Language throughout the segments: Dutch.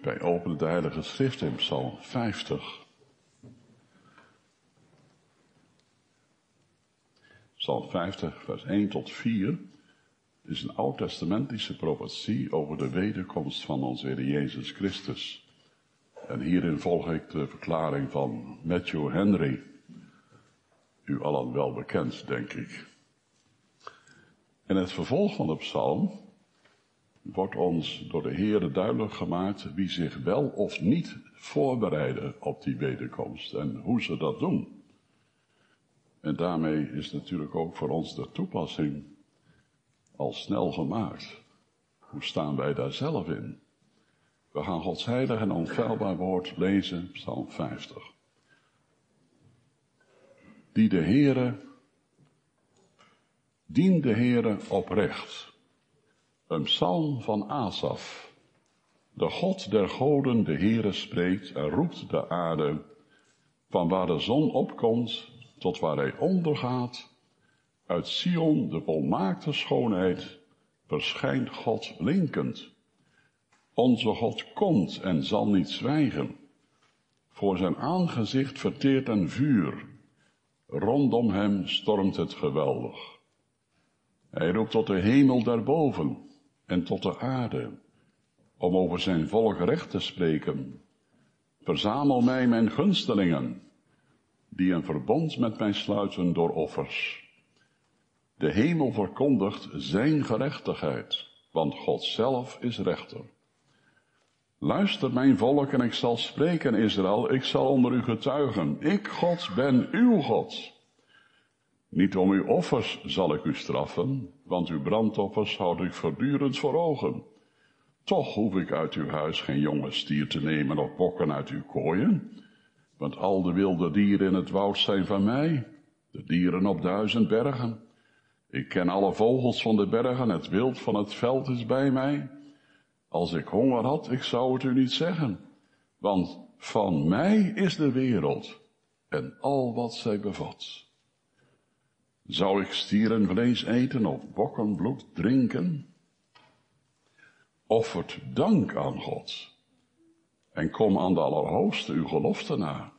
Wij openen de Heilige Schrift in Psalm 50. Psalm 50, vers 1 tot 4 is een oud-testamentische profetie over de wederkomst van onze Heer Jezus Christus. En hierin volg ik de verklaring van Matthew Henry. U allen wel bekend, denk ik. In het vervolg van de psalm wordt ons door de Heer duidelijk gemaakt wie zich wel of niet voorbereiden op die wederkomst en hoe ze dat doen. En daarmee is natuurlijk ook voor ons de toepassing al snel gemaakt. Hoe staan wij daar zelf in? We gaan Gods heilig en onfeilbaar woord lezen, Psalm 50. Die de Heere, dien de Heere oprecht. Een psalm van Asaf. De God der goden, de Heere spreekt en roept de aarde, van waar de zon opkomt tot waar hij ondergaat. Uit Sion, de volmaakte schoonheid, verschijnt God linkend. Onze God komt en zal niet zwijgen. Voor zijn aangezicht verteert een vuur. Rondom hem stormt het geweldig. Hij roept tot de hemel daarboven en tot de aarde, om over zijn volk recht te spreken. Verzamel mij mijn gunstelingen, die een verbond met mij sluiten door offers. De hemel verkondigt zijn gerechtigheid, want God zelf is rechter. Luister mijn volk en ik zal spreken Israël, ik zal onder u getuigen. Ik, God, ben uw God. Niet om uw offers zal ik u straffen, want uw brandoffers houd ik voortdurend voor ogen. Toch hoef ik uit uw huis geen jonge stier te nemen of bokken uit uw kooien, want al de wilde dieren in het woud zijn van mij, de dieren op duizend bergen. Ik ken alle vogels van de bergen, het wild van het veld is bij mij. Als ik honger had, ik zou het u niet zeggen, want van mij is de wereld en al wat zij bevat. Zou ik stierenvlees eten of bokkenbloed drinken? Offert dank aan God en kom aan de Allerhoogste uw gelofte na.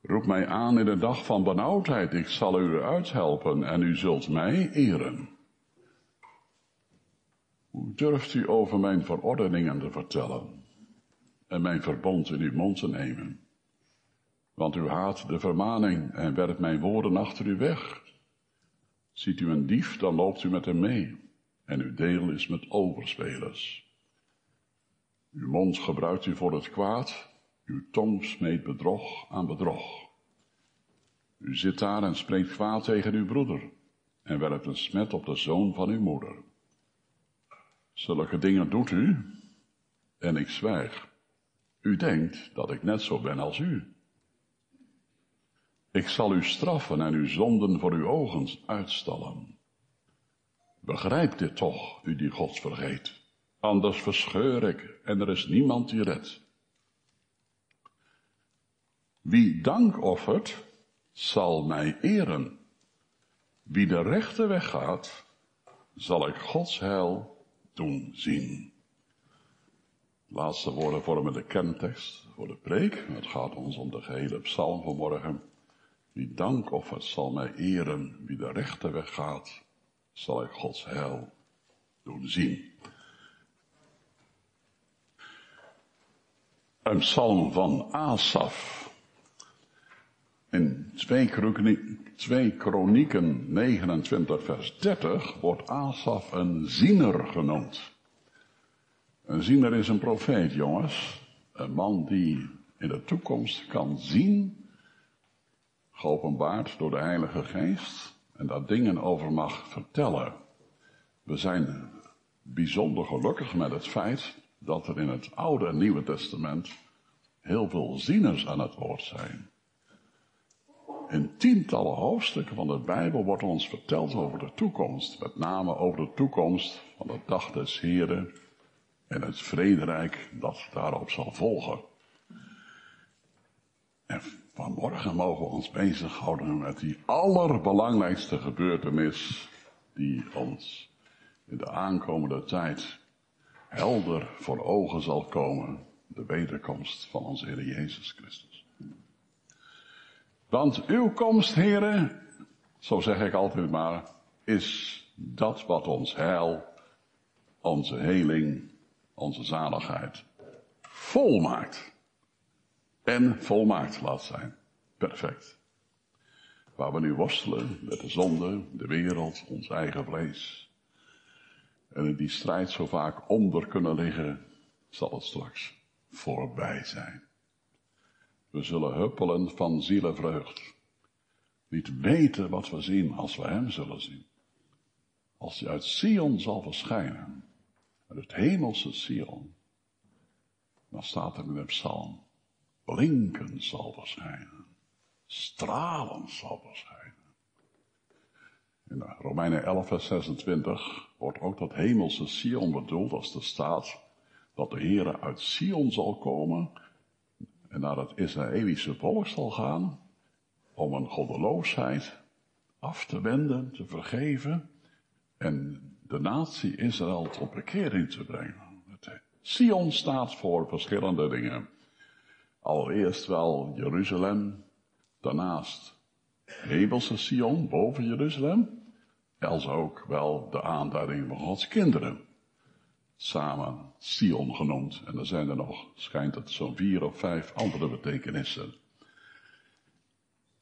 Roep mij aan in de dag van benauwdheid, ik zal u uithelpen en u zult mij eren. Hoe durft u over mijn verordeningen te vertellen en mijn verbond in uw mond te nemen? Want u haat de vermaning en werpt mijn woorden achter u weg. Ziet u een dief, dan loopt u met hem mee en uw deel is met overspelers. Uw mond gebruikt u voor het kwaad, uw tong smeet bedrog aan bedrog. U zit daar en spreekt kwaad tegen uw broeder en werpt een smet op de zoon van uw moeder. Zulke dingen doet u en ik zwijg. U denkt dat ik net zo ben als u. Ik zal u straffen en uw zonden voor uw ogen uitstallen. Begrijp dit toch, u die God vergeet. Anders verscheur ik en er is niemand die redt. Wie dank offert, zal mij eren. Wie de rechte weg gaat, zal ik Gods heil doen zien. laatste woorden vormen de kerntekst voor de preek. Het gaat ons om de gehele psalm vanmorgen. Wie dank offert, zal mij eren. Wie de rechte weg gaat, zal ik Gods heil doen zien. Een psalm van Asaf. In 2 Kronieken 29 vers 30 wordt Asaf een ziener genoemd. Een ziener is een profeet, jongens. Een man die in de toekomst kan zien, geopenbaard door de Heilige Geest, en daar dingen over mag vertellen. We zijn bijzonder gelukkig met het feit dat er in het Oude en Nieuwe Testament heel veel zieners aan het woord zijn. In tientallen hoofdstukken van de Bijbel wordt ons verteld over de toekomst. Met name over de toekomst van de dag des Heren en het vrederijk dat daarop zal volgen. En vanmorgen mogen we ons bezighouden met die allerbelangrijkste gebeurtenis die ons in de aankomende tijd helder voor ogen zal komen. De wederkomst van onze Heer Jezus Christus. Want uw komst, heren, zo zeg ik altijd maar, is dat wat ons heil, onze heling, onze zaligheid volmaakt. En volmaakt laat zijn. Perfect. Waar we nu worstelen met de zonde, de wereld, ons eigen vlees. En in die strijd zo vaak onder kunnen liggen, zal het straks voorbij zijn. We zullen huppelen van zielenvreugd. Niet weten wat we zien als we Hem zullen zien. Als Hij uit Sion zal verschijnen, uit het hemelse Sion, dan staat er in de psalm, blinken zal verschijnen, stralen zal verschijnen. In Romeinen 11, vers 26 wordt ook dat hemelse Sion bedoeld als de staat dat de Heere uit Sion zal komen en naar het Israëlische volk zal gaan om een goddeloosheid af te wenden, te vergeven en de natie Israël tot bekering te brengen. Sion staat voor verschillende dingen. Allereerst wel Jeruzalem, daarnaast hemelse Sion boven Jeruzalem, als ook wel de aanduiding van Gods kinderen. Samen Sion genoemd. En er zijn er nog, schijnt het, zo'n vier of vijf andere betekenissen.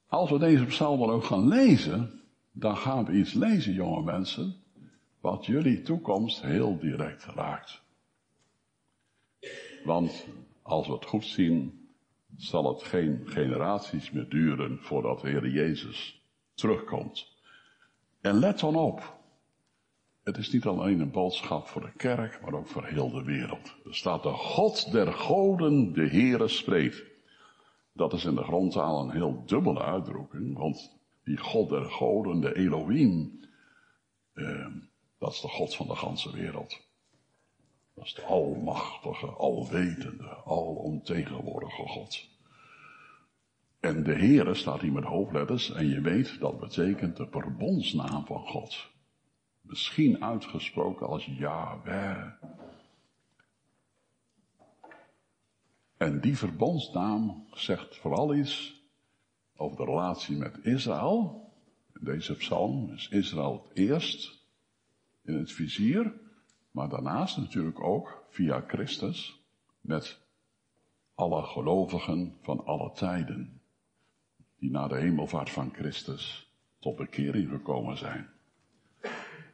Als we deze psalmen ook gaan lezen, dan gaan we iets lezen, jonge mensen, wat jullie toekomst heel direct raakt. Want als we het goed zien, zal het geen generaties meer duren voordat de Heer Jezus terugkomt. En let dan op, het is niet alleen een boodschap voor de kerk, maar ook voor heel de wereld. Er staat de God der goden, de Heere spreekt. Dat is in de grondtaal een heel dubbele uitdrukking, want die God der goden, de Elohim, eh, dat is de God van de ganse wereld. Dat is de almachtige, alwetende, alomtegenwoordige God. En de Heere staat hier met hoofdletters en je weet dat betekent de verbondsnaam van God. Misschien uitgesproken als Yahweh. En die verbondsnaam zegt vooral iets over de relatie met Israël. In deze psalm is Israël het eerst in het vizier. Maar daarnaast natuurlijk ook via Christus met alle gelovigen van alle tijden. Die na de hemelvaart van Christus tot bekering gekomen zijn.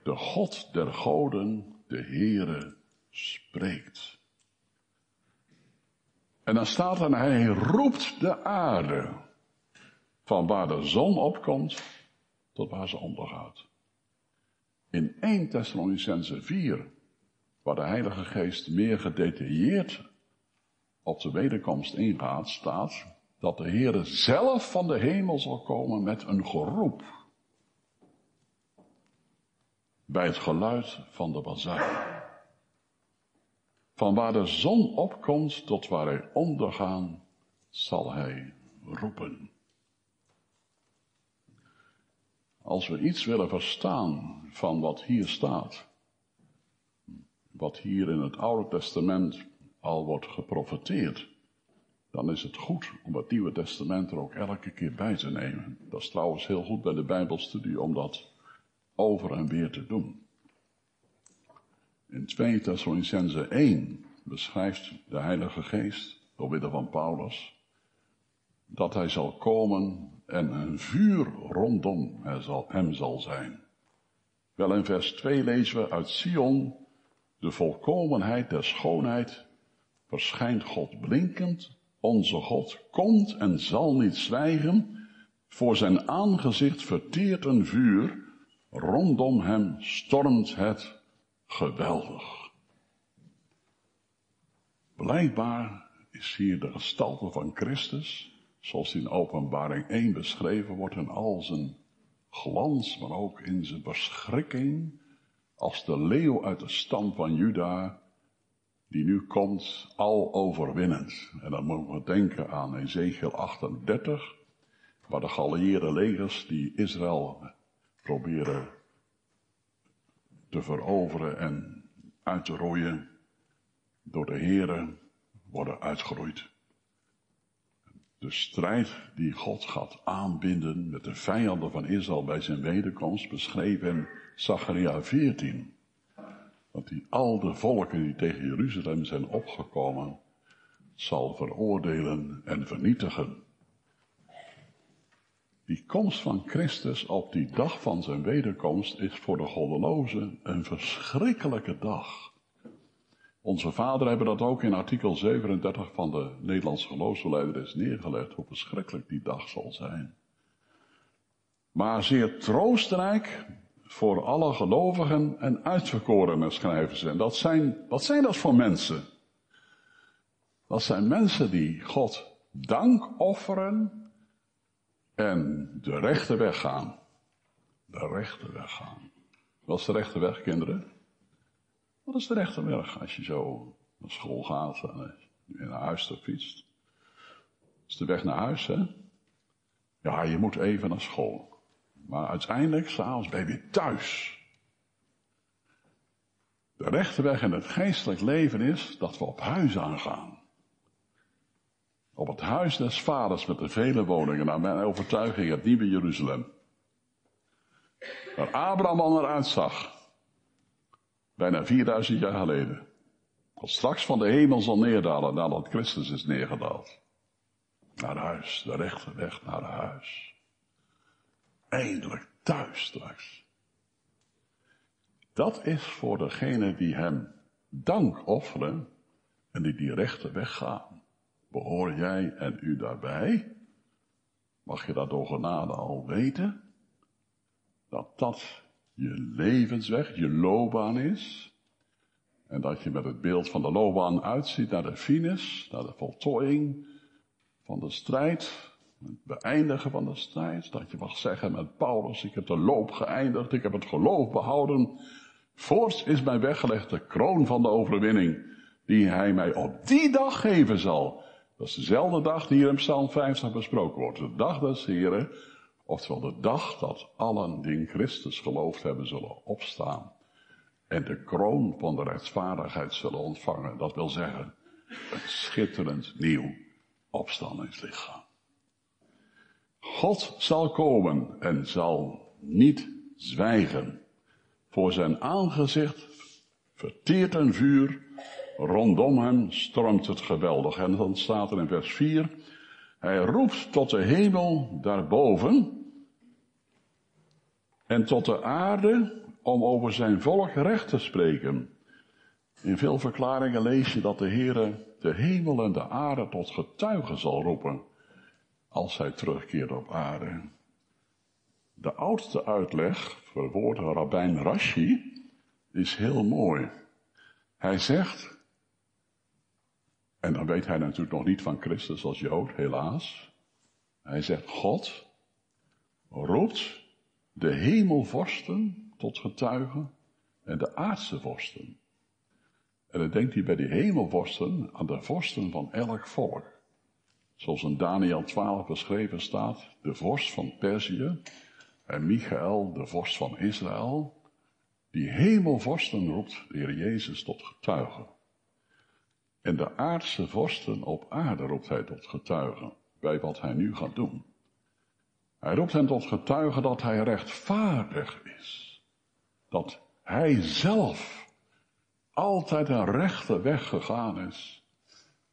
De God der goden, de Heere, spreekt. En dan staat er, hij roept de aarde. Van waar de zon opkomt tot waar ze ondergaat. In 1 Thessalonicense 4 waar de Heilige Geest meer gedetailleerd op de wederkomst ingaat, staat dat de Heere zelf van de hemel zal komen met een geroep. Bij het geluid van de bazuin. Van waar de zon opkomt tot waar hij ondergaan, zal hij roepen. Als we iets willen verstaan van wat hier staat, wat hier in het Oude Testament al wordt geprofeteerd, dan is het goed om het Nieuwe Testament er ook elke keer bij te nemen. Dat is trouwens heel goed bij de Bijbelstudie om dat over en weer te doen. In 2 Thessalonicense 1 beschrijft de Heilige Geest, door middel van Paulus, dat hij zal komen en een vuur rondom hem zal zijn. Wel in vers 2 lezen we uit Sion de volkomenheid der schoonheid, verschijnt God blinkend, onze God komt en zal niet zwijgen, voor zijn aangezicht verteert een vuur, rondom hem stormt het geweldig. Blijkbaar is hier de gestalte van Christus, zoals in openbaring 1 beschreven wordt in al zijn glans, maar ook in zijn verschrikking, als de leeuw uit de stam van Juda, die nu komt, al overwinnend. En dan moeten we denken aan Ezekiel 38, waar de geallieerde legers die Israël proberen te veroveren en uit te roeien, door de Here worden uitgeroeid. De strijd die God gaat aanbinden met de vijanden van Israël bij zijn wederkomst, beschreven in Zacharia 14. Dat hij al de volken die tegen Jeruzalem zijn opgekomen, zal veroordelen en vernietigen. Die komst van Christus op die dag van zijn wederkomst is voor de goddelozen een verschrikkelijke dag. Onze vader hebben dat ook in artikel 37 van de Nederlandse geloofsbelijdenis neergelegd, hoe verschrikkelijk die dag zal zijn. Maar zeer troostrijk voor alle gelovigen en uitverkorenen schrijven ze. En dat zijn, wat zijn dat voor mensen? Dat zijn mensen die God dank offeren en de rechte weg gaan. De rechte weg gaan. Wat is de rechte weg, kinderen? Wat is de rechte weg als je zo naar school gaat en je naar huis fietst? Dat is de weg naar huis, hè? Ja, je moet even naar school. Maar uiteindelijk, s'avonds ben je weer thuis. De rechte weg in het geestelijk leven is dat we op huis aangaan. Op het huis des vaders met de vele woningen, naar mijn overtuiging het nieuwe Jeruzalem. Waar Abraham al naar uitzag. Bijna 4000 jaar geleden. Als straks van de hemel zal neerdalen nadat Christus is neergedaald. Naar huis, de rechte weg naar huis. Eindelijk thuis straks. Dat is voor degene die hem dank offeren en die die rechte weg gaan. Behoor jij en u daarbij? Mag je dat door genade al weten? Dat dat je levensweg, je loopbaan is. En dat je met het beeld van de loopbaan uitziet naar de finish, naar de voltooiing van de strijd, het beëindigen van de strijd. Dat je mag zeggen met Paulus, ik heb de loop geëindigd, ik heb het geloof behouden. Voorts is mij weggelegd de kroon van de overwinning, die hij mij op die dag geven zal. Dat is dezelfde dag die hier in Psalm 50 besproken wordt. De dag des Heren, oftewel de dag dat allen die in Christus geloofd hebben zullen opstaan. En de kroon van de rechtvaardigheid zullen ontvangen. Dat wil zeggen, een schitterend nieuw opstandingslichaam. God zal komen en zal niet zwijgen. Voor zijn aangezicht verteert een vuur Rondom hem stormt het geweldig. En dan staat er in vers 4, hij roept tot de hemel daarboven en tot de aarde om over zijn volk recht te spreken. In veel verklaringen lees je dat de Heere de hemel en de aarde tot getuigen zal roepen als hij terugkeert op aarde. De oudste uitleg, verwoord Rabijn Rashi, is heel mooi. Hij zegt, en dan weet hij natuurlijk nog niet van Christus als Jood, helaas. Hij zegt, God roept de hemelvorsten tot getuigen en de aardse vorsten. En dan denkt hij bij die hemelvorsten aan de vorsten van elk volk. Zoals in Daniel 12 beschreven staat, de vorst van Perzië en Michael, de vorst van Israël. Die hemelvorsten roept de Heer Jezus tot getuigen. En de aardse vorsten op aarde roept hij tot getuigen bij wat hij nu gaat doen. Hij roept hen tot getuigen dat hij rechtvaardig is. Dat hij zelf altijd een rechte weg gegaan is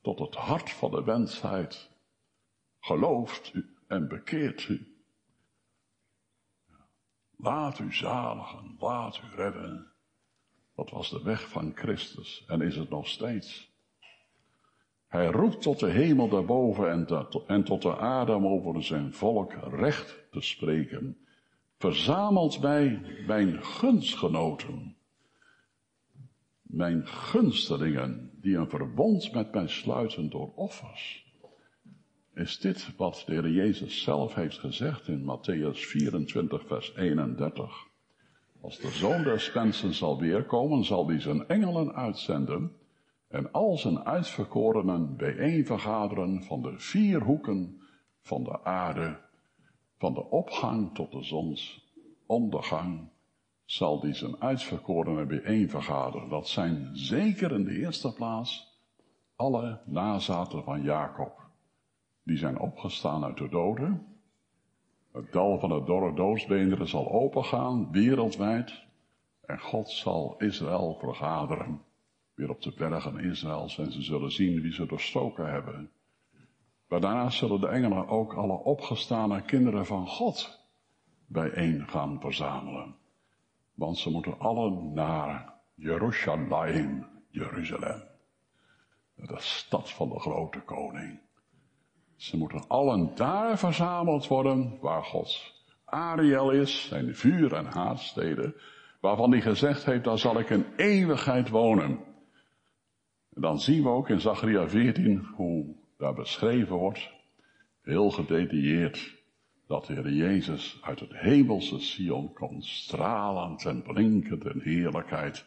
tot het hart van de wensheid. Gelooft u en bekeert u. Laat u zaligen, laat u redden. Dat was de weg van Christus en is het nog steeds. Hij roept tot de hemel daarboven en, tot de aarde over zijn volk recht te spreken. Verzamelt mij mijn gunstgenoten, mijn gunstelingen, die een verbond met mij sluiten door offers. Is dit wat de Heer Jezus zelf heeft gezegd in Matthäus 24, vers 31? Als de zoon des mensen zal weerkomen, zal hij zijn engelen uitzenden en al zijn uitverkorenen bijeen vergaderen van de vier hoeken van de aarde, van de opgang tot de zonsondergang, zal die zijn uitverkorenen bijeen vergaderen. Dat zijn zeker in de eerste plaats alle nazaten van Jacob. Die zijn opgestaan uit de doden. Het dal van het dorre doodsbeenderen zal opengaan, wereldwijd. En God zal Israël vergaderen. Weer op de bergen Israëls en ze zullen zien wie ze doorstoken hebben. Maar daarnaast zullen de engelen ook alle opgestane kinderen van God bijeen gaan verzamelen. Want ze moeten allen naar Jeruzalem, Jeruzalem. De stad van de grote koning. Ze moeten allen daar verzameld worden waar Gods Ariel is, zijn vuur- en haatsteden, waarvan hij gezegd heeft, daar zal ik een eeuwigheid wonen. Dan zien we ook in Zacharia 14 hoe daar beschreven wordt, heel gedetailleerd, dat de Heer Jezus uit het hemelse Sion komt, stralend en blinkend in heerlijkheid,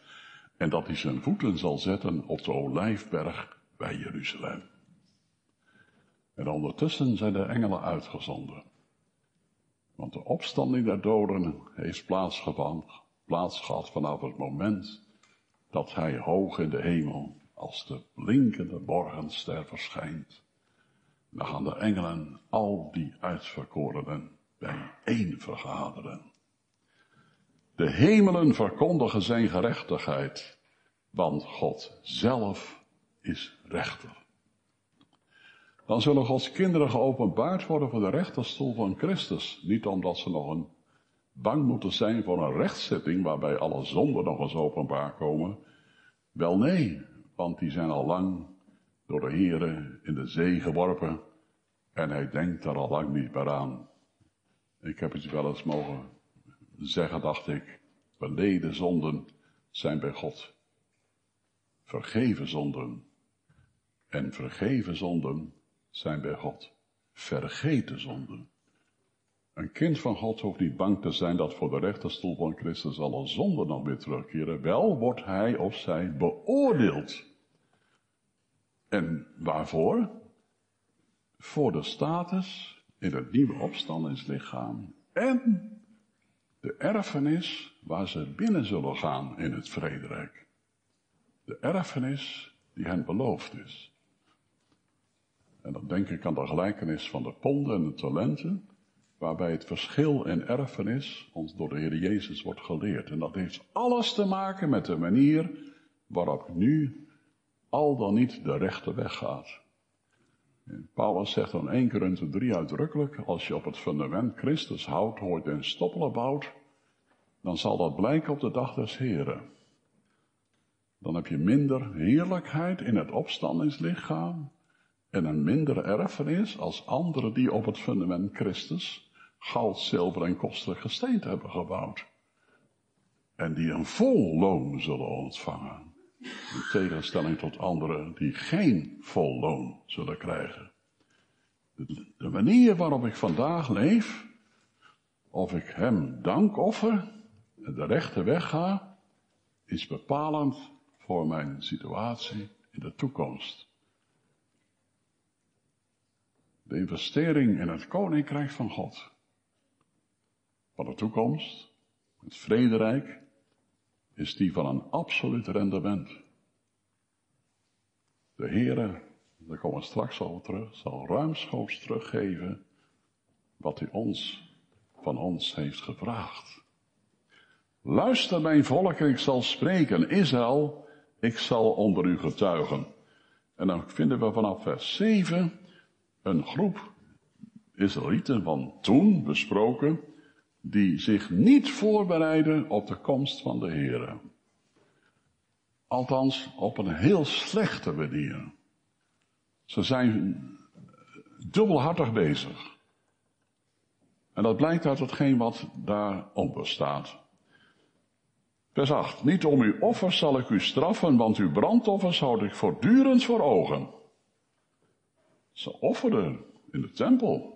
en dat hij zijn voeten zal zetten op de olijfberg bij Jeruzalem. En ondertussen zijn de engelen uitgezonden. Want de opstanding der doden heeft plaats gehad vanaf het moment dat hij hoog in de hemel als de blinkende morgenster verschijnt. Dan gaan de engelen al die uitverkorenen bijeen vergaderen. De hemelen verkondigen zijn gerechtigheid, want God zelf is rechter. Dan zullen Gods kinderen geopenbaard worden voor de rechterstoel van Christus. Niet omdat ze nog een bang moeten zijn voor een rechtszitting waarbij alle zonden nog eens openbaar komen. Wel nee, want die zijn al lang door de Here in de zee geworpen en hij denkt daar al lang niet meer aan. Ik heb het wel eens mogen zeggen, dacht ik, beleden zonden zijn bij God. Vergeven zonden en vergeven zonden zijn bij God. Vergeten zonden. Een kind van God hoeft niet bang te zijn dat voor de rechterstoel van Christus alle zonden nog weer terugkeren. Wel wordt hij of zij beoordeeld. En waarvoor? Voor de status in het nieuwe opstandingslichaam en de erfenis waar ze binnen zullen gaan in het vrederijk. De erfenis die hen beloofd is. En dan denk ik aan de gelijkenis van de ponden en de talenten, waarbij het verschil in erfenis ons door de Heer Jezus wordt geleerd. En dat heeft alles te maken met de manier waarop nu al dan niet de rechte weg gaat. Paulus zegt dan 1 Korinthe 3 uitdrukkelijk, als je op het fundament Christus houdt, hoort en stoppelen bouwt, dan zal dat blijken op de dag des Heren. Dan heb je minder heerlijkheid in het opstandingslichaam en een mindere erfenis als anderen die op het fundament Christus goud, zilver en kostelijk gesteente hebben gebouwd. En die een vol loon zullen ontvangen. In tegenstelling tot anderen die geen vol loon zullen krijgen. De, manier waarop ik vandaag leef, of ik hem dank offer en de rechte weg ga, is bepalend voor mijn situatie in de toekomst. De investering in het koninkrijk van God. Van de toekomst, het vrederijk, is die van een absoluut rendement. De Heere, daar komen we straks over terug, zal ruimschoots teruggeven wat hij ons, van ons heeft gevraagd. Luister mijn volk ik zal spreken. Israël, ik zal onder u getuigen. En dan vinden we vanaf vers 7 een groep Israëlieten van toen besproken, die zich niet voorbereiden op de komst van de Heer. Althans, op een heel slechte manier. Ze zijn dubbelhartig bezig. En dat blijkt uit hetgeen wat daarop bestaat. Vers 8. Niet om uw offers zal ik u straffen, want uw brandoffers houd ik voortdurend voor ogen. Ze offerden in de tempel.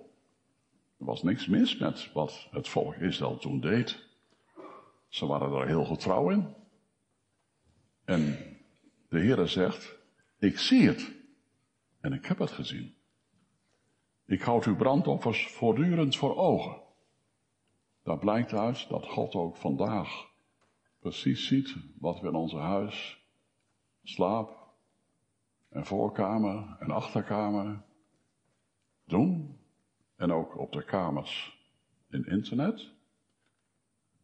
Er was niks mis met wat het volk Israël toen deed. Ze waren er heel getrouw in. En de Heere zegt, ik zie het. En ik heb het gezien. Ik houd uw brandoffers voortdurend voor ogen. Daar blijkt uit dat God ook vandaag precies ziet wat we in onze huis, slaap en voorkamer en achterkamer doen. En ook op de kamers in internet.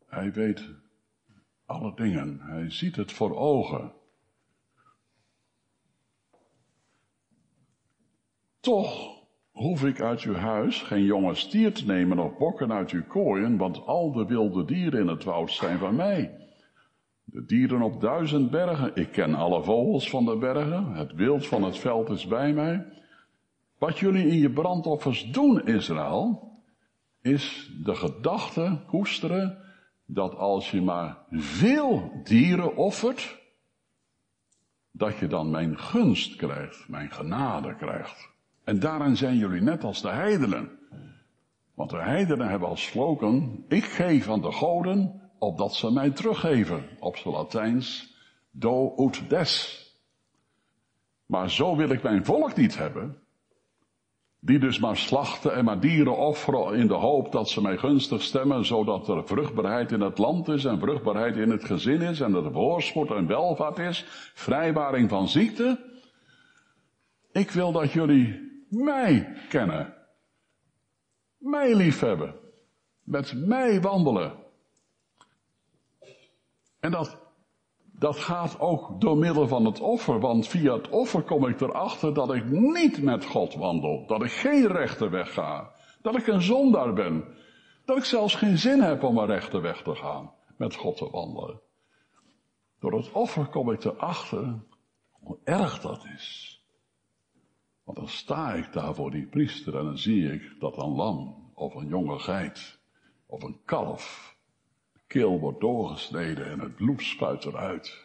Hij weet alle dingen. Hij ziet het voor ogen. Toch hoef ik uit uw huis geen jonge stier te nemen of bokken uit uw kooien, want al de wilde dieren in het woud zijn van mij. De dieren op duizend bergen, ik ken alle vogels van de bergen, het wild van het veld is bij mij. Wat jullie in je brandoffers doen, Israël, is de gedachte koesteren dat als je maar veel dieren offert, dat je dan mijn gunst krijgt, mijn genade krijgt. En daarin zijn jullie net als de heidenen. Want de heidenen hebben als slogan, ik geef aan de goden, opdat ze mij teruggeven. Op zijn Latijns, do ut des. Maar zo wil ik mijn volk niet hebben. Die dus maar slachten en maar dieren offeren in de hoop dat ze mij gunstig stemmen, zodat er vruchtbaarheid in het land is en vruchtbaarheid in het gezin is en dat er voorspoed en welvaart is, vrijwaring van ziekte. Ik wil dat jullie mij kennen. Mij liefhebben. Met mij wandelen. En dat, dat gaat ook door middel van het offer, want via het offer kom ik erachter dat ik niet met God wandel. Dat ik geen rechte weg ga. Dat ik een zondaar ben. Dat ik zelfs geen zin heb om een rechte weg te gaan. Met God te wandelen. Door het offer kom ik erachter hoe erg dat is. Want dan sta ik daar voor die priester en dan zie ik dat een lam of een jonge geit of een kalf keel wordt doorgesneden en het bloed spuit eruit.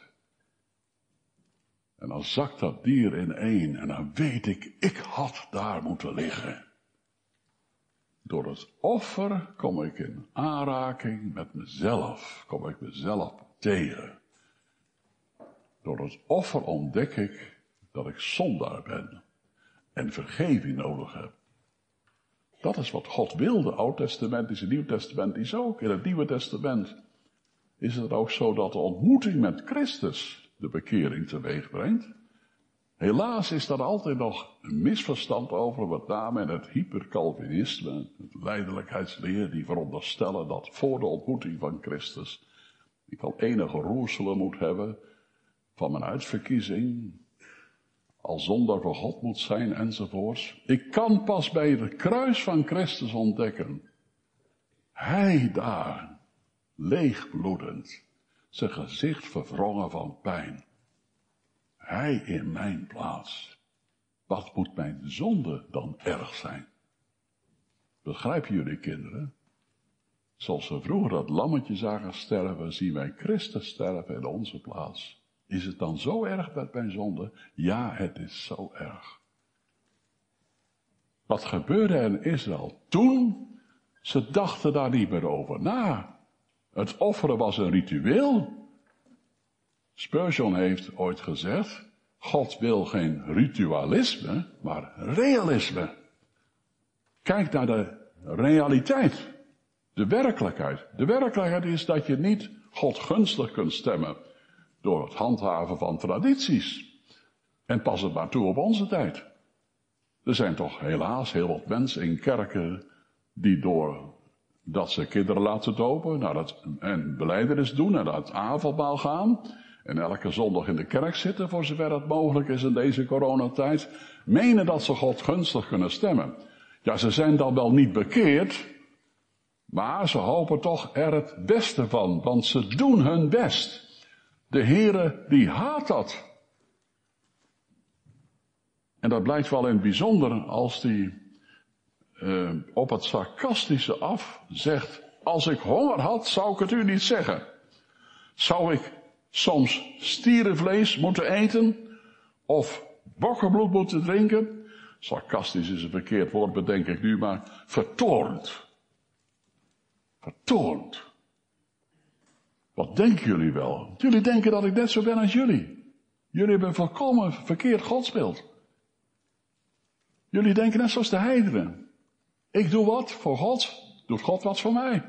En dan zakt dat dier in één en dan weet ik, ik had daar moeten liggen. Door het offer kom ik in aanraking met mezelf, kom ik mezelf tegen. Door het offer ontdek ik dat ik zondaar ben en vergeving nodig heb. Dat is wat God wilde. Oud Testament is het Nieuw Testament is ook. In het Nieuwe Testament is het ook zo dat de ontmoeting met Christus de bekering teweeg brengt. Helaas is daar altijd nog een misverstand over, met name in het hypercalvinisme, het leidelijkheidsleer, die veronderstellen dat voor de ontmoeting van Christus ik al enige roerselen moet hebben van mijn uitverkiezing, al zonder voor God moet zijn enzovoorts. Ik kan pas bij het kruis van Christus ontdekken. Hij daar, leegbloedend, zijn gezicht verwrongen van pijn. Hij in mijn plaats. Wat moet mijn zonde dan erg zijn? Begrijpen jullie kinderen? Zoals we vroeger dat lammetje zagen sterven, zien wij Christus sterven in onze plaats. Is het dan zo erg met mijn zonde? Ja, het is zo erg. Wat gebeurde in Israël toen? Ze dachten daar niet meer over na. Het offeren was een ritueel. Spurgeon heeft ooit gezegd, God wil geen ritualisme, maar realisme. Kijk naar de realiteit, de werkelijkheid. De werkelijkheid is dat je niet God gunstig kunt stemmen door het handhaven van tradities. En pas het maar toe op onze tijd. Er zijn toch helaas heel wat mensen in kerken die door dat ze kinderen laten dopen naar het, en beleidenis doen en naar het avondmaal gaan en elke zondag in de kerk zitten voor zover het mogelijk is in deze coronatijd, menen dat ze God gunstig kunnen stemmen. Ja, ze zijn dan wel niet bekeerd, maar ze hopen toch er het beste van, want ze doen hun best. De Heere, die haat dat. En dat blijkt wel in het bijzonder als die uh, op het sarcastische af zegt, als ik honger had, zou ik het u niet zeggen. Zou ik soms stierenvlees moeten eten of bokkenbloed moeten drinken? Sarcastisch is een verkeerd woord, bedenk ik nu, maar vertoornd. Vertoornd. Wat denken jullie wel? Jullie denken dat ik net zo ben als jullie. Jullie hebben een volkomen verkeerd godsbeeld. Jullie denken net zoals de heidenen. Ik doe wat voor God, doet God wat voor mij.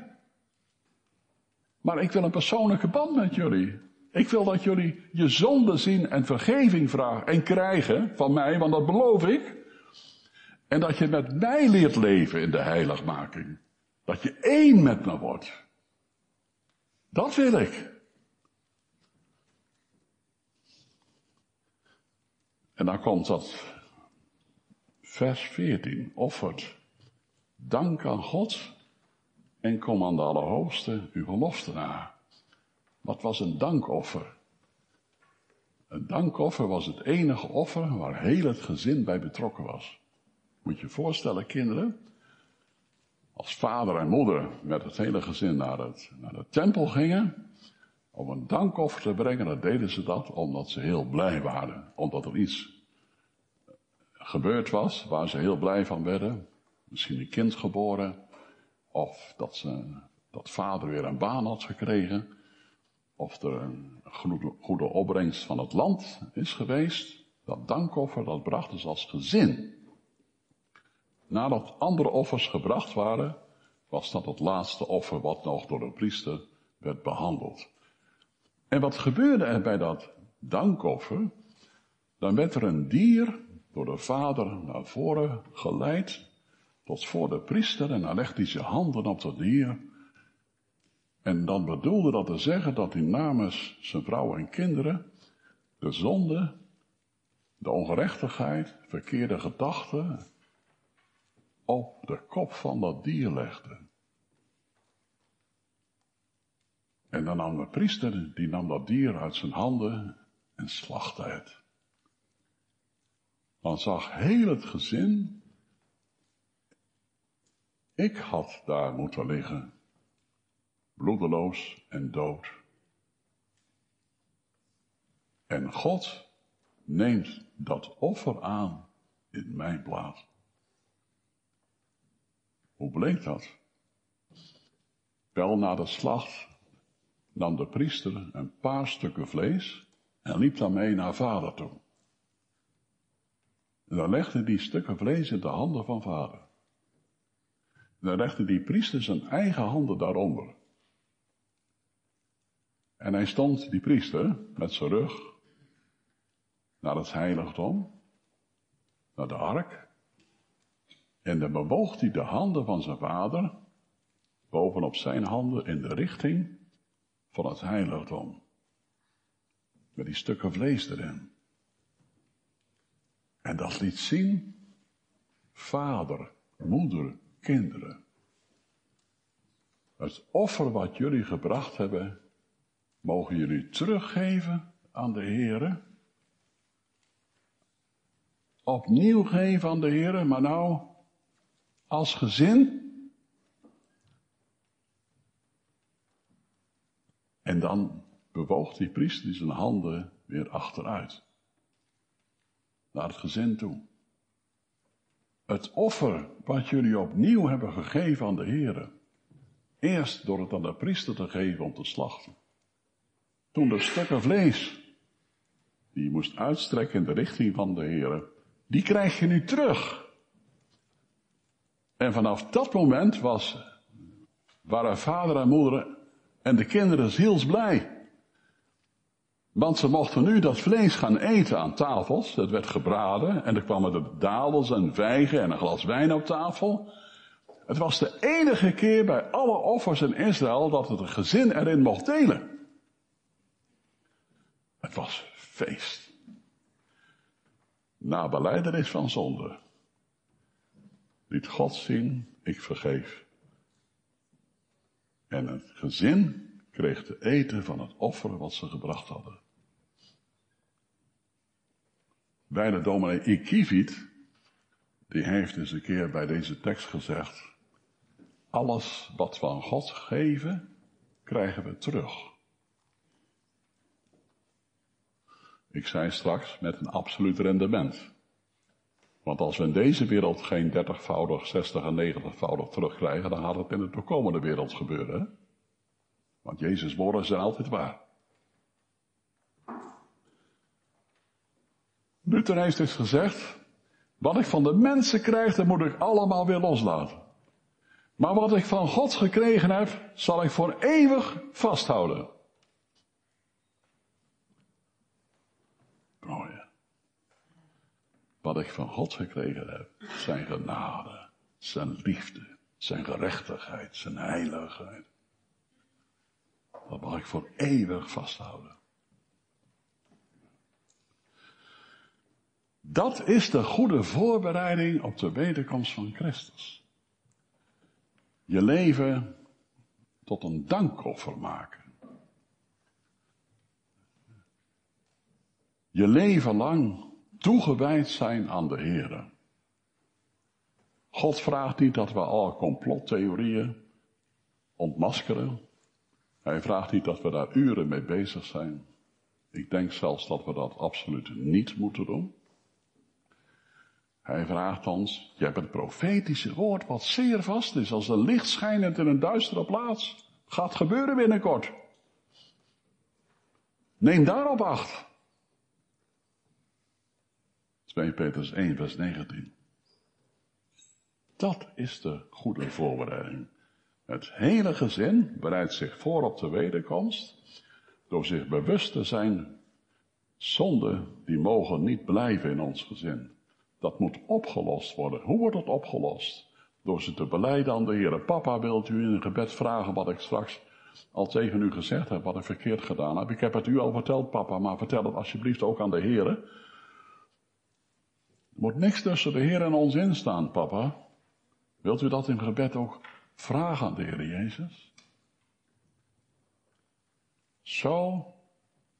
Maar ik wil een persoonlijke band met jullie. Ik wil dat jullie je zonde zien en vergeving vragen en krijgen van mij, want dat beloof ik. En dat je met mij leert leven in de heiligmaking. Dat je één met me wordt. Dat wil ik. En dan komt dat vers 14. Offert dank aan God en kom aan de Allerhoogste uw gelofte na. Wat was een dankoffer? Een dankoffer was het enige offer waar heel het gezin bij betrokken was. Moet je je voorstellen, kinderen, als vader en moeder met het hele gezin naar, het, naar de tempel gingen, om een dankoffer te brengen, dan deden ze dat omdat ze heel blij waren. Omdat er iets gebeurd was waar ze heel blij van werden. Misschien een kind geboren, of dat, ze, dat vader weer een baan had gekregen. Of er een goede opbrengst van het land is geweest. Dat dankoffer, dat brachten ze als gezin. Nadat andere offers gebracht waren, was dat het laatste offer wat nog door de priester werd behandeld. En wat gebeurde er bij dat dankoffer? Dan werd er een dier door de vader naar voren geleid, tot voor de priester, en dan legde hij zijn handen op dat dier. En dan bedoelde dat te zeggen dat hij namens zijn vrouw en kinderen de zonde, de ongerechtigheid, verkeerde gedachten op de kop van dat dier legde. En dan nam de priester, die nam dat dier uit zijn handen en slachtte het. Dan zag heel het gezin, ik had daar moeten liggen, bloedeloos en dood. En God neemt dat offer aan in mijn plaats. Hoe bleek dat? Wel na de slacht nam de priester een paar stukken vlees en liep daarmee naar vader toe. En dan legde die stukken vlees in de handen van vader. En dan legde die priester zijn eigen handen daaronder. En hij stond, die priester, met zijn rug naar het heiligdom, naar de ark. En dan bewoog hij de handen van zijn vader bovenop zijn handen in de richting van het heiligdom. Met die stukken vlees erin. En dat liet zien, vader, moeder, kinderen. Het offer wat jullie gebracht hebben, mogen jullie teruggeven aan de Heere. Opnieuw geven aan de Heere, maar nou als gezin. En dan bewoog die priester zijn handen weer achteruit naar het gezin toe. Het offer wat jullie opnieuw hebben gegeven aan de Heer. Eerst door het aan de priester te geven om te slachten. Toen de stukken vlees, die je moest uitstrekken in de richting van de Heer, die krijg je nu terug. En vanaf dat moment was, waren vader en moeder en de kinderen zielsblij. Want ze mochten nu dat vlees gaan eten aan tafels. Het werd gebraden en er kwamen de dadels en vijgen en een glas wijn op tafel. Het was de enige keer bij alle offers in Israël dat het een gezin erin mocht delen. Het was feest. Na beleidenis van zonde liet God zien, ik vergeef. En het gezin kreeg te eten van het offer wat ze gebracht hadden. Bij de dominee Ikivit, die heeft eens een keer bij deze tekst gezegd, alles wat we aan God geven, krijgen we terug. Ik zei straks met een absoluut rendement. Want als we in deze wereld geen 30voudig, 60 en 90voudig terugkrijgen, dan gaat het in de toekomende wereld gebeuren. Want Jezus' woorden zijn altijd waar. Luther heeft dus gezegd, wat ik van de mensen krijg, dat moet ik allemaal weer loslaten. Maar wat ik van God gekregen heb, zal ik voor eeuwig vasthouden. Mooi. Wat ik van God gekregen heb, zijn genade, zijn liefde, zijn gerechtigheid, zijn heiligheid. Dat mag ik voor eeuwig vasthouden. Dat is de goede voorbereiding op de wederkomst van Christus. Je leven tot een dankoffer maken. Je leven lang toegewijd zijn aan de Heer. God vraagt niet dat we alle complottheorieën ontmaskeren. Hij vraagt niet dat we daar uren mee bezig zijn. Ik denk zelfs dat we dat absoluut niet moeten doen. Hij vraagt ons, je hebt het profetische woord wat zeer vast is, als een licht schijnend in een duistere plaats. Gaat gebeuren binnenkort. Neem daarop acht. 2 Petrus 1, vers 19. Dat is de goede voorbereiding. Het hele gezin bereidt zich voor op de wederkomst door zich bewust te zijn, zonden die mogen niet blijven in ons gezin. Dat moet opgelost worden. Hoe wordt dat opgelost? Door ze te beleiden aan de Heer. Papa, wilt u in een gebed vragen wat ik straks al tegen u gezegd heb, wat ik verkeerd gedaan heb? Ik heb het u al verteld, papa, maar vertel het alsjeblieft ook aan de Heer. Er moet niks tussen de Heer en ons instaan, papa. Wilt u dat in gebed ook vragen aan de Heer Jezus? Zo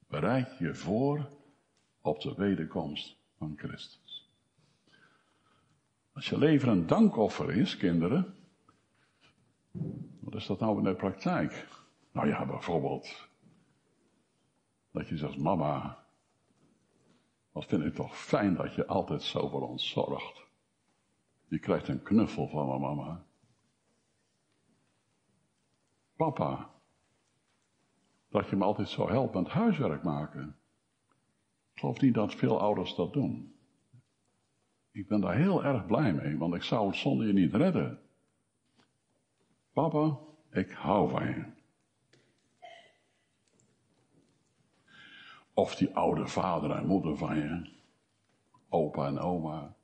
bereid je voor op de wederkomst van Christus. Als je leven een dankoffer is, kinderen, wat is dat nou in de praktijk? Nou ja, bijvoorbeeld, dat je zegt, mama, wat vind ik toch fijn dat je altijd zo voor ons zorgt. Je krijgt een knuffel van mijn mama. Papa, dat je me altijd zo helpt met huiswerk maken. Ik geloof niet dat veel ouders dat doen. Ik ben daar heel erg blij mee, want ik zou het zonder je niet redden. Papa, ik hou van je. Of die oude vader en moeder van je, opa en oma,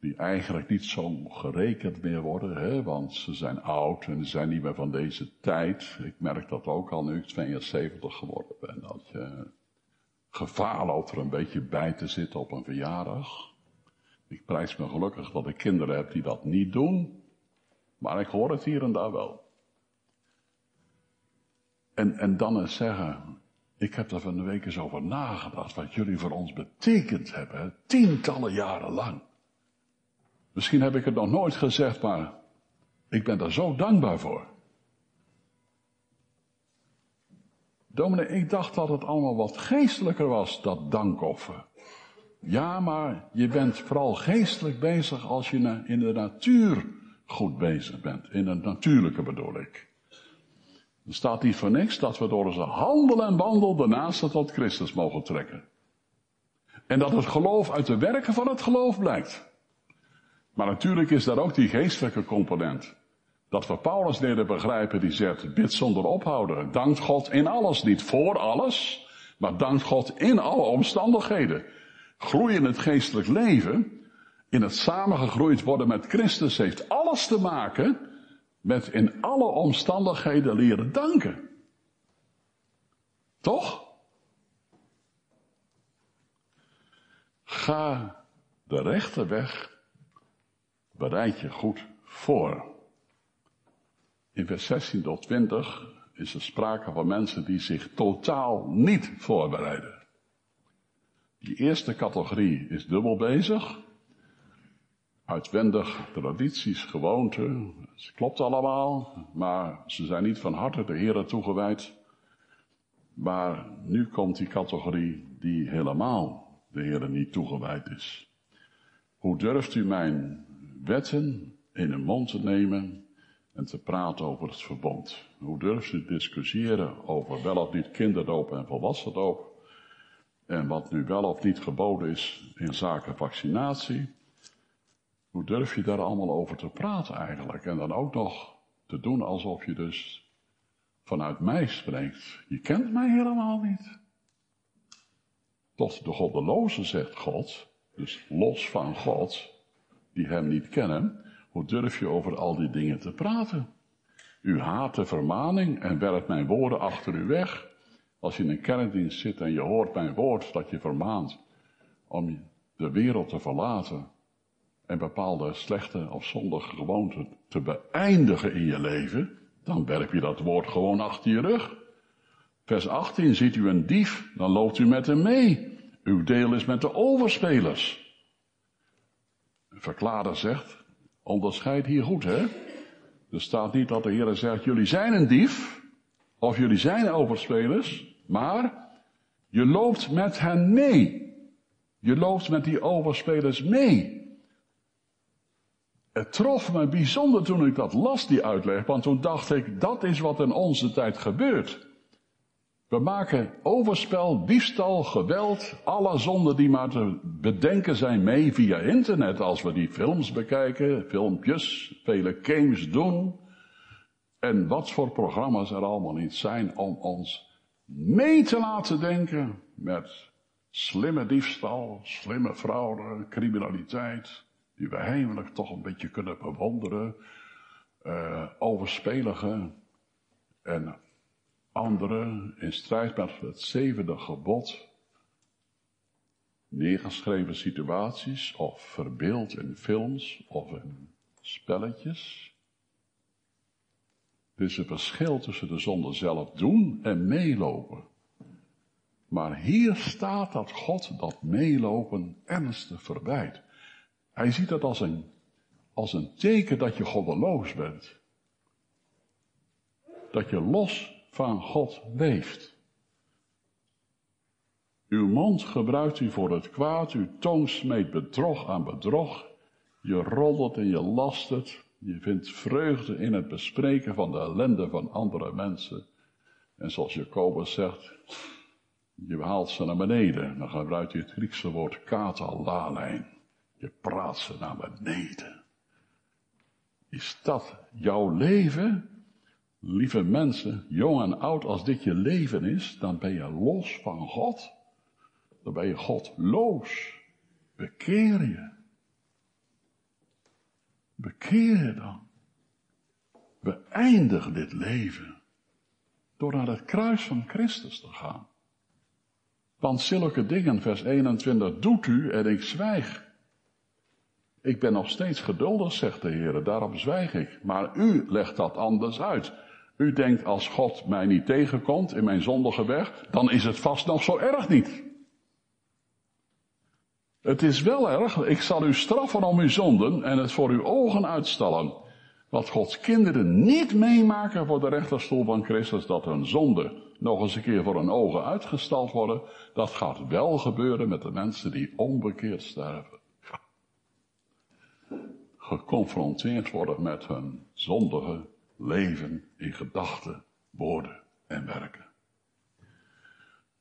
die eigenlijk niet zo gerekend meer worden, hè, want ze zijn oud en ze zijn niet meer van deze tijd. Ik merk dat ook al nu ik 72 geworden ben, dat je gevaar loopt er een beetje bij te zitten op een verjaardag. Ik prijs me gelukkig dat ik kinderen heb die dat niet doen, maar ik hoor het hier en daar wel. En, en dan eens zeggen, ik heb er van de week eens over nagedacht wat jullie voor ons betekend hebben, tientallen jaren lang. Misschien heb ik het nog nooit gezegd, maar ik ben daar zo dankbaar voor. Dominee, ik dacht dat het allemaal wat geestelijker was, dat dankoffer. Ja, maar je bent vooral geestelijk bezig als je in de natuur goed bezig bent. In het natuurlijke bedoel ik. Er staat niet voor niks dat we door onze handel en wandel de naaste tot Christus mogen trekken. En dat het geloof uit de werken van het geloof blijkt. Maar natuurlijk is daar ook die geestelijke component. Dat we Paulus leren begrijpen die zegt, bid zonder ophouden. Dank God in alles, niet voor alles, maar dank God in alle omstandigheden. Groei in het geestelijk leven, in het samengegroeid worden met Christus, heeft alles te maken met in alle omstandigheden leren danken. Toch? Ga de rechte weg, bereid je goed voor. In vers 16 tot 20 is er sprake van mensen die zich totaal niet voorbereiden. Die eerste categorie is dubbel bezig. Uitwendig tradities, gewoonten, het klopt allemaal, maar ze zijn niet van harte de Heer toegewijd. Maar nu komt die categorie die helemaal de Heer niet toegewijd is. Hoe durft u mijn wetten in de mond te nemen en te praten over het verbond. Hoe durft u discussiëren over wel of niet kinderdoop en volwassendoop? En wat nu wel of niet geboden is in zaken vaccinatie. Hoe durf je daar allemaal over te praten eigenlijk? En dan ook nog te doen alsof je dus vanuit mij spreekt. Je kent mij helemaal niet. Tot de goddeloze zegt God, dus los van God, die hem niet kennen, hoe durf je over al die dingen te praten? U haat de vermaning en werpt mijn woorden achter u weg. Als je in een kerkdienst zit en je hoort mijn woord dat je vermaant om de wereld te verlaten en bepaalde slechte of zondige gewoonten te beëindigen in je leven, dan werp je dat woord gewoon achter je rug. Vers 18, ziet u een dief, dan loopt u met hem mee. Uw deel is met de overspelers. Een zegt, onderscheid hier goed hè. Er staat niet dat de Heer zegt, jullie zijn een dief, of jullie zijn overspelers, maar je loopt met hen mee. Je loopt met die overspelers mee. Het trof me bijzonder toen ik dat las, die uitleg, want toen dacht ik, dat is wat in onze tijd gebeurt. We maken overspel, diefstal, geweld, alle zonden die maar te bedenken zijn mee via internet. Als we die films bekijken, filmpjes, vele games doen. En wat voor programma's er allemaal niet zijn om ons mee te laten denken met slimme diefstal, slimme fraude, criminaliteit, die we heimelijk toch een beetje kunnen bewonderen, uh, overspelige en andere in strijd met het zevende gebod, neergeschreven situaties of verbeeld in films of in spelletjes. Er is een verschil tussen de zonde zelf doen en meelopen. Maar hier staat dat God dat meelopen ernstig verbijt. Hij ziet dat als een, als een teken dat je goddeloos bent. Dat je los van God leeft. Uw mond gebruikt u voor het kwaad, uw tong smeet bedrog aan bedrog. Je roddelt en je lastert. Je vindt vreugde in het bespreken van de ellende van andere mensen. En zoals Jacobus zegt, je haalt ze naar beneden. Dan gebruikt hij het Griekse woord katalalein. Je praat ze naar beneden. Is dat jouw leven? Lieve mensen, jong en oud, als dit je leven is, dan ben je los van God. Dan ben je Godloos. Bekeer je. Bekeer je dan. Beëindig dit leven door naar het kruis van Christus te gaan. Want zulke dingen, vers 21, doet u en ik zwijg. Ik ben nog steeds geduldig, zegt de Heer, daarom zwijg ik. Maar u legt dat anders uit. U denkt als God mij niet tegenkomt in mijn zondige weg, dan is het vast nog zo erg niet. Het is wel erg, ik zal u straffen om uw zonden en het voor uw ogen uitstellen. Wat Gods kinderen niet meemaken voor de rechterstoel van Christus, dat hun zonden nog eens een keer voor hun ogen uitgestald worden, dat gaat wel gebeuren met de mensen die onbekeerd sterven. Geconfronteerd worden met hun zondige leven in gedachten, woorden en werken.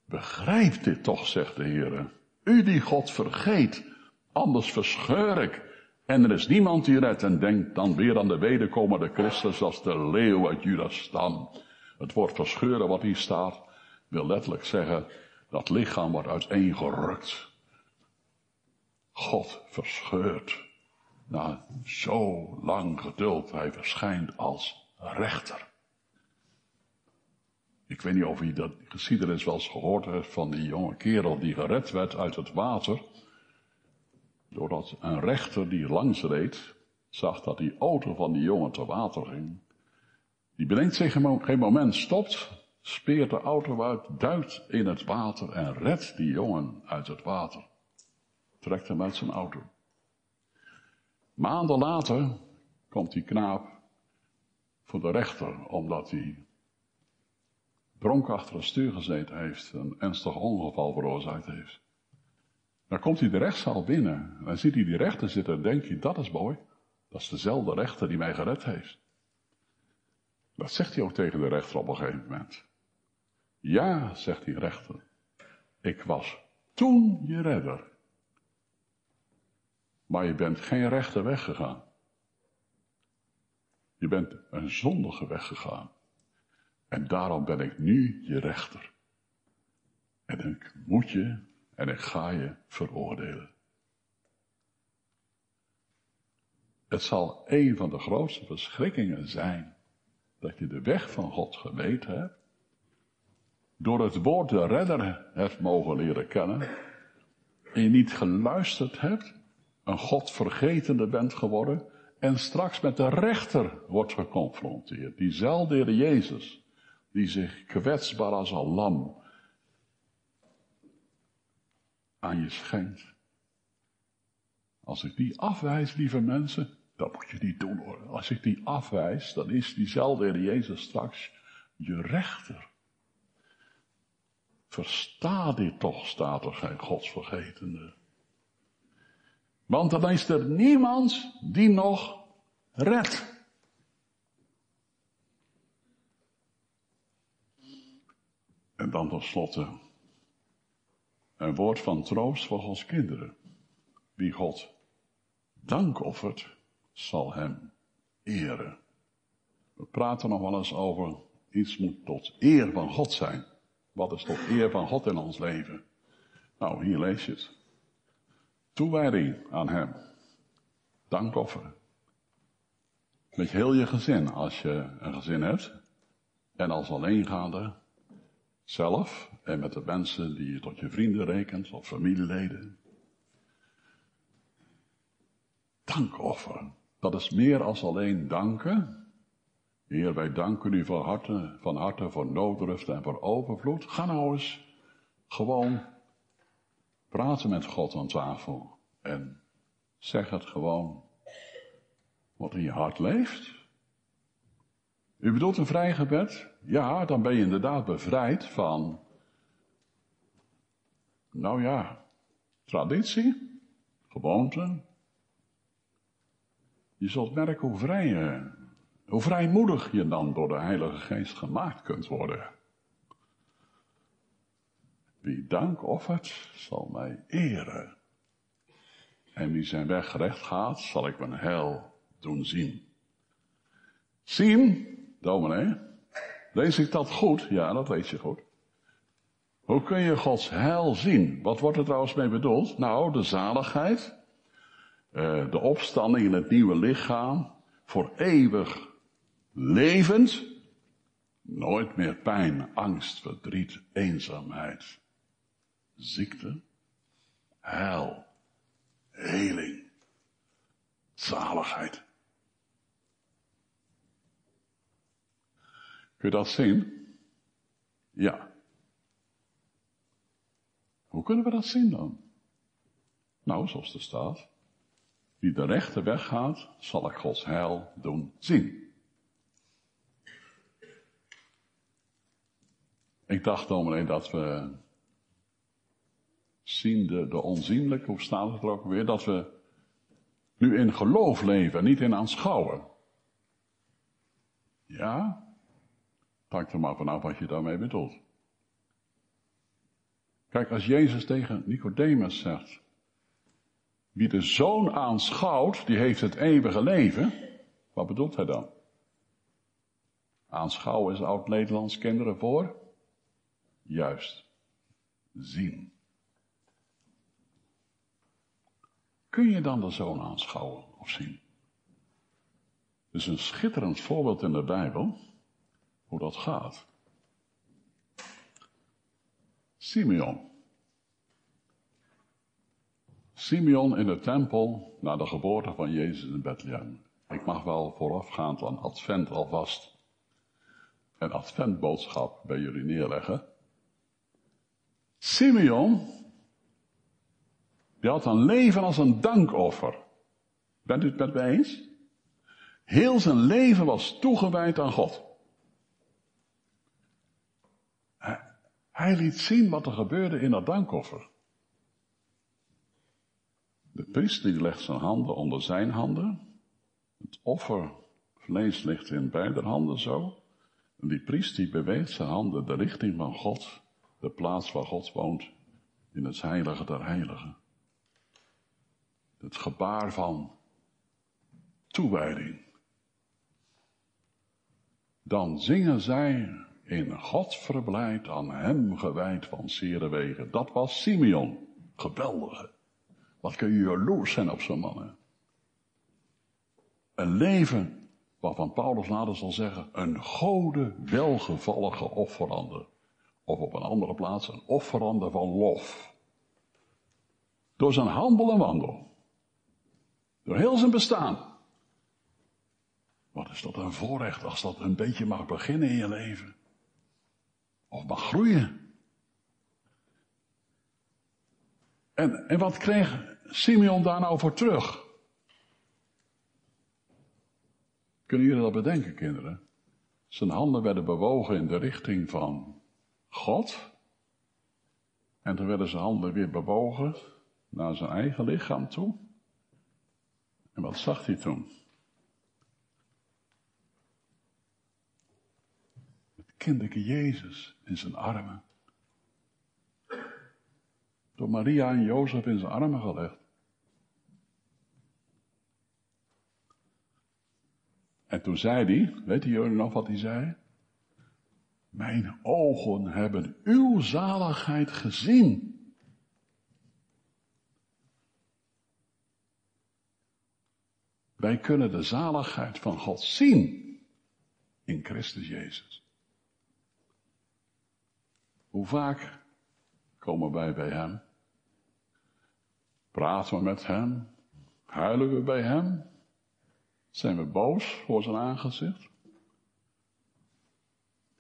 Begrijp dit toch, zegt de Heer. U die God vergeet, anders verscheur ik. En er is niemand die redt en denkt dan weer aan de wederkomende Christus als de leeuw uit Judas stam. Het woord verscheuren wat hier staat, wil letterlijk zeggen, dat lichaam wordt uiteengerukt. God verscheurt. Na zo lang geduld, hij verschijnt als rechter. Ik weet niet of je dat geschiedenis wel eens gehoord hebt van die jonge kerel die gered werd uit het water. Doordat een rechter die langs reed, zag dat die auto van die jongen te water ging. Die bedenkt zich geen moment, stopt, speert de auto uit, duikt in het water en redt die jongen uit het water. Trekt hem uit zijn auto. Maanden later komt die knaap voor de rechter, omdat hij dronken achter een stuur gezeten heeft, een ernstig ongeval veroorzaakt heeft. Dan komt hij de rechtszaal binnen en ziet hij die rechter zitten en denkt hij, dat is mooi. Dat is dezelfde rechter die mij gered heeft. Dat zegt hij ook tegen de rechter op een gegeven moment. Ja, zegt die rechter, ik was toen je redder. Maar je bent geen rechte weg gegaan. Je bent een zondige weg gegaan. En daarom ben ik nu je rechter. En ik moet je en ik ga je veroordelen. Het zal een van de grootste verschrikkingen zijn dat je de weg van God geweten hebt, door het woord de redder hebt mogen leren kennen, en je niet geluisterd hebt, een God vergetende bent geworden, en straks met de rechter wordt geconfronteerd. Diezelfde Heer Jezus, die zich kwetsbaar als een lam aan je schenkt. Als ik die afwijs, lieve mensen, dat moet je niet doen hoor. Als ik die afwijs, dan is diezelfde Heer Jezus straks je rechter. Versta dit toch, staat er geen godsvergetende. Want dan is er niemand die nog redt. En dan tenslotte een woord van troost voor Gods kinderen. Wie God dank offert, zal hem eren. We praten nog wel eens over iets moet tot eer van God zijn. Wat is tot eer van God in ons leven? Nou, hier lees je het. Toewijding aan Hem. Dankofferen. Met heel je gezin, als je een gezin hebt. En als alleengaande. Zelf en met de mensen die je tot je vrienden rekent of familieleden. Dankofferen. Dat is meer als alleen danken. Heer, wij danken u van harte, van harte voor noodrust en voor overvloed. Ga nou eens gewoon praten met God aan tafel. En zeg het gewoon wat in je hart leeft. U bedoelt een vrij gebed? Ja, dan ben je inderdaad bevrijd van, nou ja, traditie, gewoonte, je zult merken hoe vrij, hoe vrijmoedig je dan door de Heilige Geest gemaakt kunt worden. Wie dank offert, zal mij eren. En wie zijn weg recht gaat, zal ik mijn heil doen zien. Zien, dominee, lees ik dat goed? Ja, dat lees je goed. Hoe kun je Gods heil zien? Wat wordt er trouwens mee bedoeld? Nou, de zaligheid, uh, de opstanding in het nieuwe lichaam, voor eeuwig levend, nooit meer pijn, angst, verdriet, eenzaamheid, ziekte, heil, heling, zaligheid. Kun je dat zien? Ja. Hoe kunnen we dat zien dan? Nou, zoals er staat. Wie de rechte weg gaat, zal ik Gods heil doen zien. Ik dacht dominee dat we zien de, de onzienlijke, hoe staat het er ook weer, dat we nu in geloof leven, niet in aanschouwen. Ja? Pak er maar vanaf wat je daarmee bedoelt. Kijk, als Jezus tegen Nicodemus zegt, wie de zoon aanschouwt, die heeft het eeuwige leven. Wat bedoelt hij dan? Aanschouwen is oud-Nederlands kinderen voor? Juist. Zien. Kun je dan de zoon aanschouwen of zien? Het is een schitterend voorbeeld in de Bijbel hoe dat gaat. Simeon. Simeon in de tempel na de geboorte van Jezus in Bethlehem. Ik mag wel voorafgaand aan Advent alvast een Adventboodschap bij jullie neerleggen. Simeon, die had een leven als een dankoffer. Bent u het met mij eens? Heel zijn leven was toegewijd aan God. Hij liet zien wat er gebeurde in dat dankoffer. De priester legt zijn handen onder zijn handen. Het offervlees ligt in beide handen zo. En die priester die beweegt zijn handen de richting van God. De plaats waar God woont. In het heilige der heiligen. Het gebaar van toewijding. Dan zingen zij in God verblijd aan hem gewijd van zere wegen. Dat was Simeon. Geweldige. Wat kun je jaloers zijn op zo'n mannen. Een leven waarvan Paulus later zal zeggen, een gode welgevallige offerande. Of op een andere plaats, een offerande van lof. Door zijn handel en wandel. Door heel zijn bestaan. Wat is dat een voorrecht als dat een beetje mag beginnen in je leven? Of mag groeien? En, en wat kreeg Simeon daar nou voor terug? Kunnen jullie dat bedenken, kinderen? Zijn handen werden bewogen in de richting van God. En toen werden zijn handen weer bewogen naar zijn eigen lichaam toe. En wat zag hij toen? Het kinderke Jezus in zijn armen. Door Maria en Jozef in zijn armen gelegd. En toen zei hij, weet jullie nog wat hij zei? Mijn ogen hebben uw zaligheid gezien. Wij kunnen de zaligheid van God zien in Christus Jezus. Hoe vaak komen wij bij Hem? Praten we met Hem? Huilen we bij Hem? Zijn we boos voor zijn aangezicht?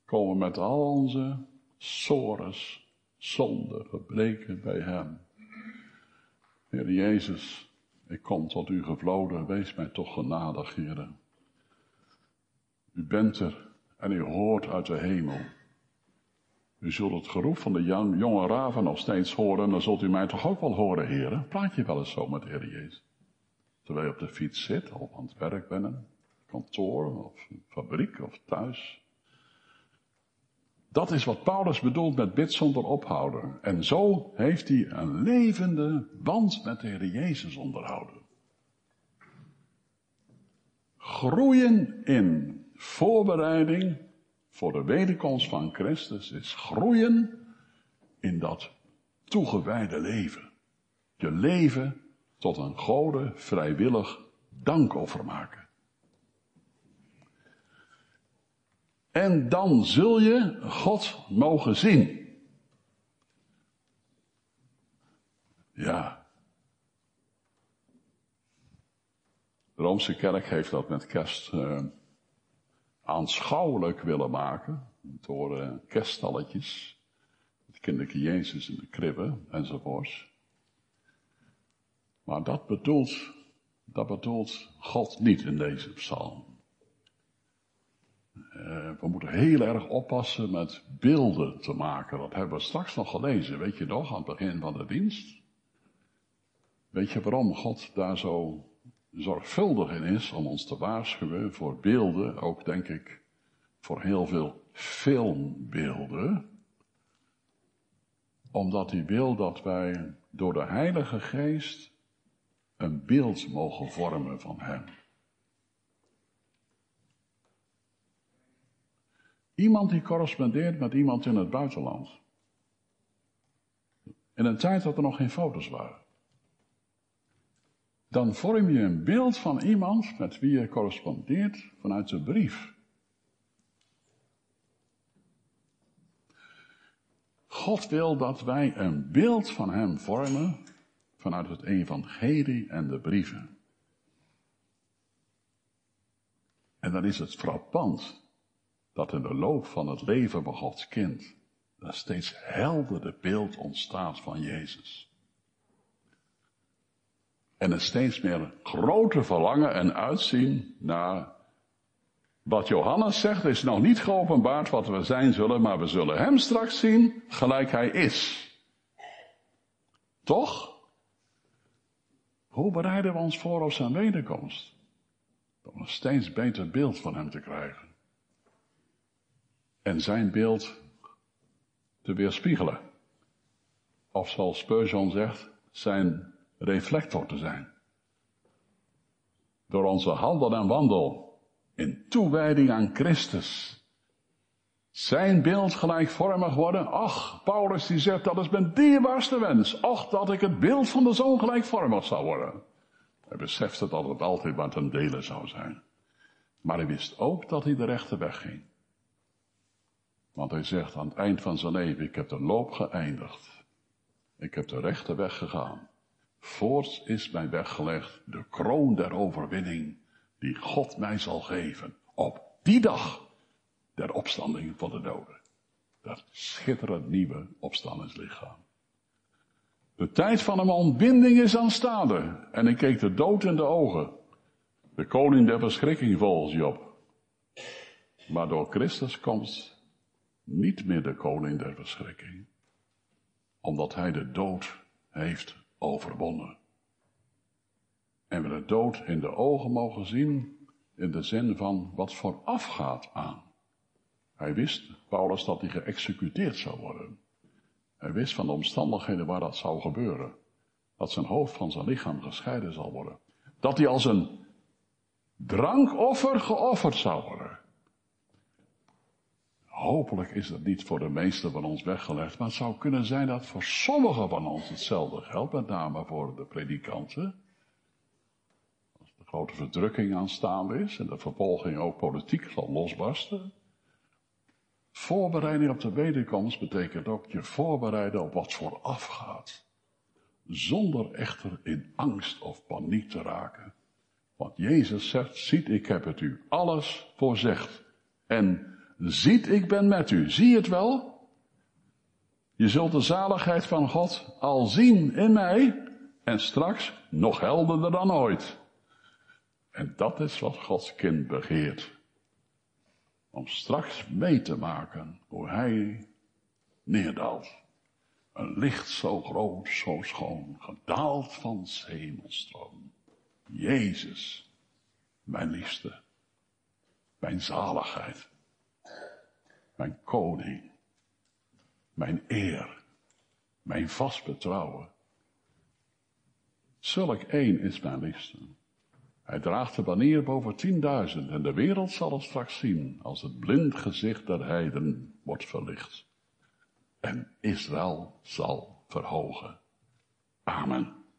Komen met al onze sores, zonden, gebreken bij Hem. Heer Jezus, ik kom tot u gevloden, wees mij toch genadig, Heer. U bent er en u hoort uit de hemel. U zult het geroep van de jonge raven nog steeds horen, dan zult u mij toch ook wel horen, Heer. Praat je wel eens zo met de Jezus? Terwijl je op de fiets zit, of aan het werk bent, kantoor, of fabriek, of thuis. Dat is wat Paulus bedoelt met bid zonder ophouden. En zo heeft hij een levende band met de Heer Jezus onderhouden. Groeien in voorbereiding voor de wederkomst van Christus is groeien in dat toegewijde leven. Je leven tot een gode vrijwillig dankoffer maken. En dan zul je God mogen zien. Ja. De Roomse kerk heeft dat met kerst uh, aanschouwelijk willen maken. Door uh, kerststalletjes. Het kinderke Jezus in de kribbe enzovoorts. Maar dat bedoelt, dat bedoelt God niet in deze psalm. Uh, we moeten heel erg oppassen met beelden te maken. Dat hebben we straks nog gelezen, weet je nog, aan het begin van de dienst. Weet je waarom God daar zo zorgvuldig in is om ons te waarschuwen voor beelden, ook denk ik voor heel veel filmbeelden? Omdat hij wil dat wij door de Heilige Geest een beeld mogen vormen van Hem. Iemand die correspondeert met iemand in het buitenland. In een tijd dat er nog geen foto's waren. Dan vorm je een beeld van iemand met wie je correspondeert vanuit de brief. God wil dat wij een beeld van Hem vormen vanuit het evangelie en de brieven. En dan is het frappant dat in de loop van het leven van Gods kind er steeds helderder beeld ontstaat van Jezus. En een steeds meer groter verlangen en uitzien naar wat Johannes zegt is nog niet geopenbaard wat we zijn zullen, maar we zullen hem straks zien gelijk hij is. Toch? Hoe bereiden we ons voor op zijn wederkomst? Om een steeds beter beeld van hem te krijgen. En zijn beeld te weerspiegelen. Of zoals Spurgeon zegt, zijn reflector te zijn. door onze handel en wandel in toewijding aan Christus. Zijn beeld gelijkvormig worden. Ach, Paulus die zegt dat is mijn dierbaarste wens. Ach, dat ik het beeld van de zoon gelijkvormig zou worden. Hij besefte dat het altijd wat een delen zou zijn. Maar hij wist ook dat hij de rechte weg ging. Want hij zegt aan het eind van zijn leven, ik heb de loop geëindigd. Ik heb de rechte weg gegaan. Voorts is mij weggelegd de kroon der overwinning die God mij zal geven. Op die dag der opstanding van de doden. Dat schitterend nieuwe opstandingslichaam. De tijd van een ontbinding is aanstaande. En ik keek de dood in de ogen. De koning der verschrikking volgens Job. Maar door Christus komt niet meer de koning der verschrikking. Omdat hij de dood heeft overwonnen. En we de dood in de ogen mogen zien in de zin van wat voorafgaat aan. Hij wist, Paulus, dat hij geëxecuteerd zou worden. Hij wist van de omstandigheden waar dat zou gebeuren. Dat zijn hoofd van zijn lichaam gescheiden zal worden. Dat hij als een drankoffer geofferd zou worden. Hopelijk is dat niet voor de meesten van ons weggelegd, maar het zou kunnen zijn dat voor sommigen van ons hetzelfde geldt, met name voor de predikanten. Als de grote verdrukking aanstaande is en de vervolging ook politiek zal losbarsten. Voorbereiding op de wederkomst betekent ook je voorbereiden op wat vooraf gaat. Zonder echter in angst of paniek te raken. Want Jezus zegt, ziet ik heb het u alles voorzegd. En ziet ik ben met u. Zie je het wel? Je zult de zaligheid van God al zien in mij en straks nog helderder dan ooit. En dat is wat Gods kind begeert om straks mee te maken hoe hij neerdaalt. Een licht zo groot, zo schoon, gedaald van hemelstroom. Jezus, mijn liefste, mijn zaligheid, mijn koning, mijn eer, mijn vast betrouwen. Zulk één is mijn liefste. Hij draagt de banier boven tienduizend en de wereld zal het straks zien als het blind gezicht der heiden wordt verlicht. En Israël zal verhogen. Amen.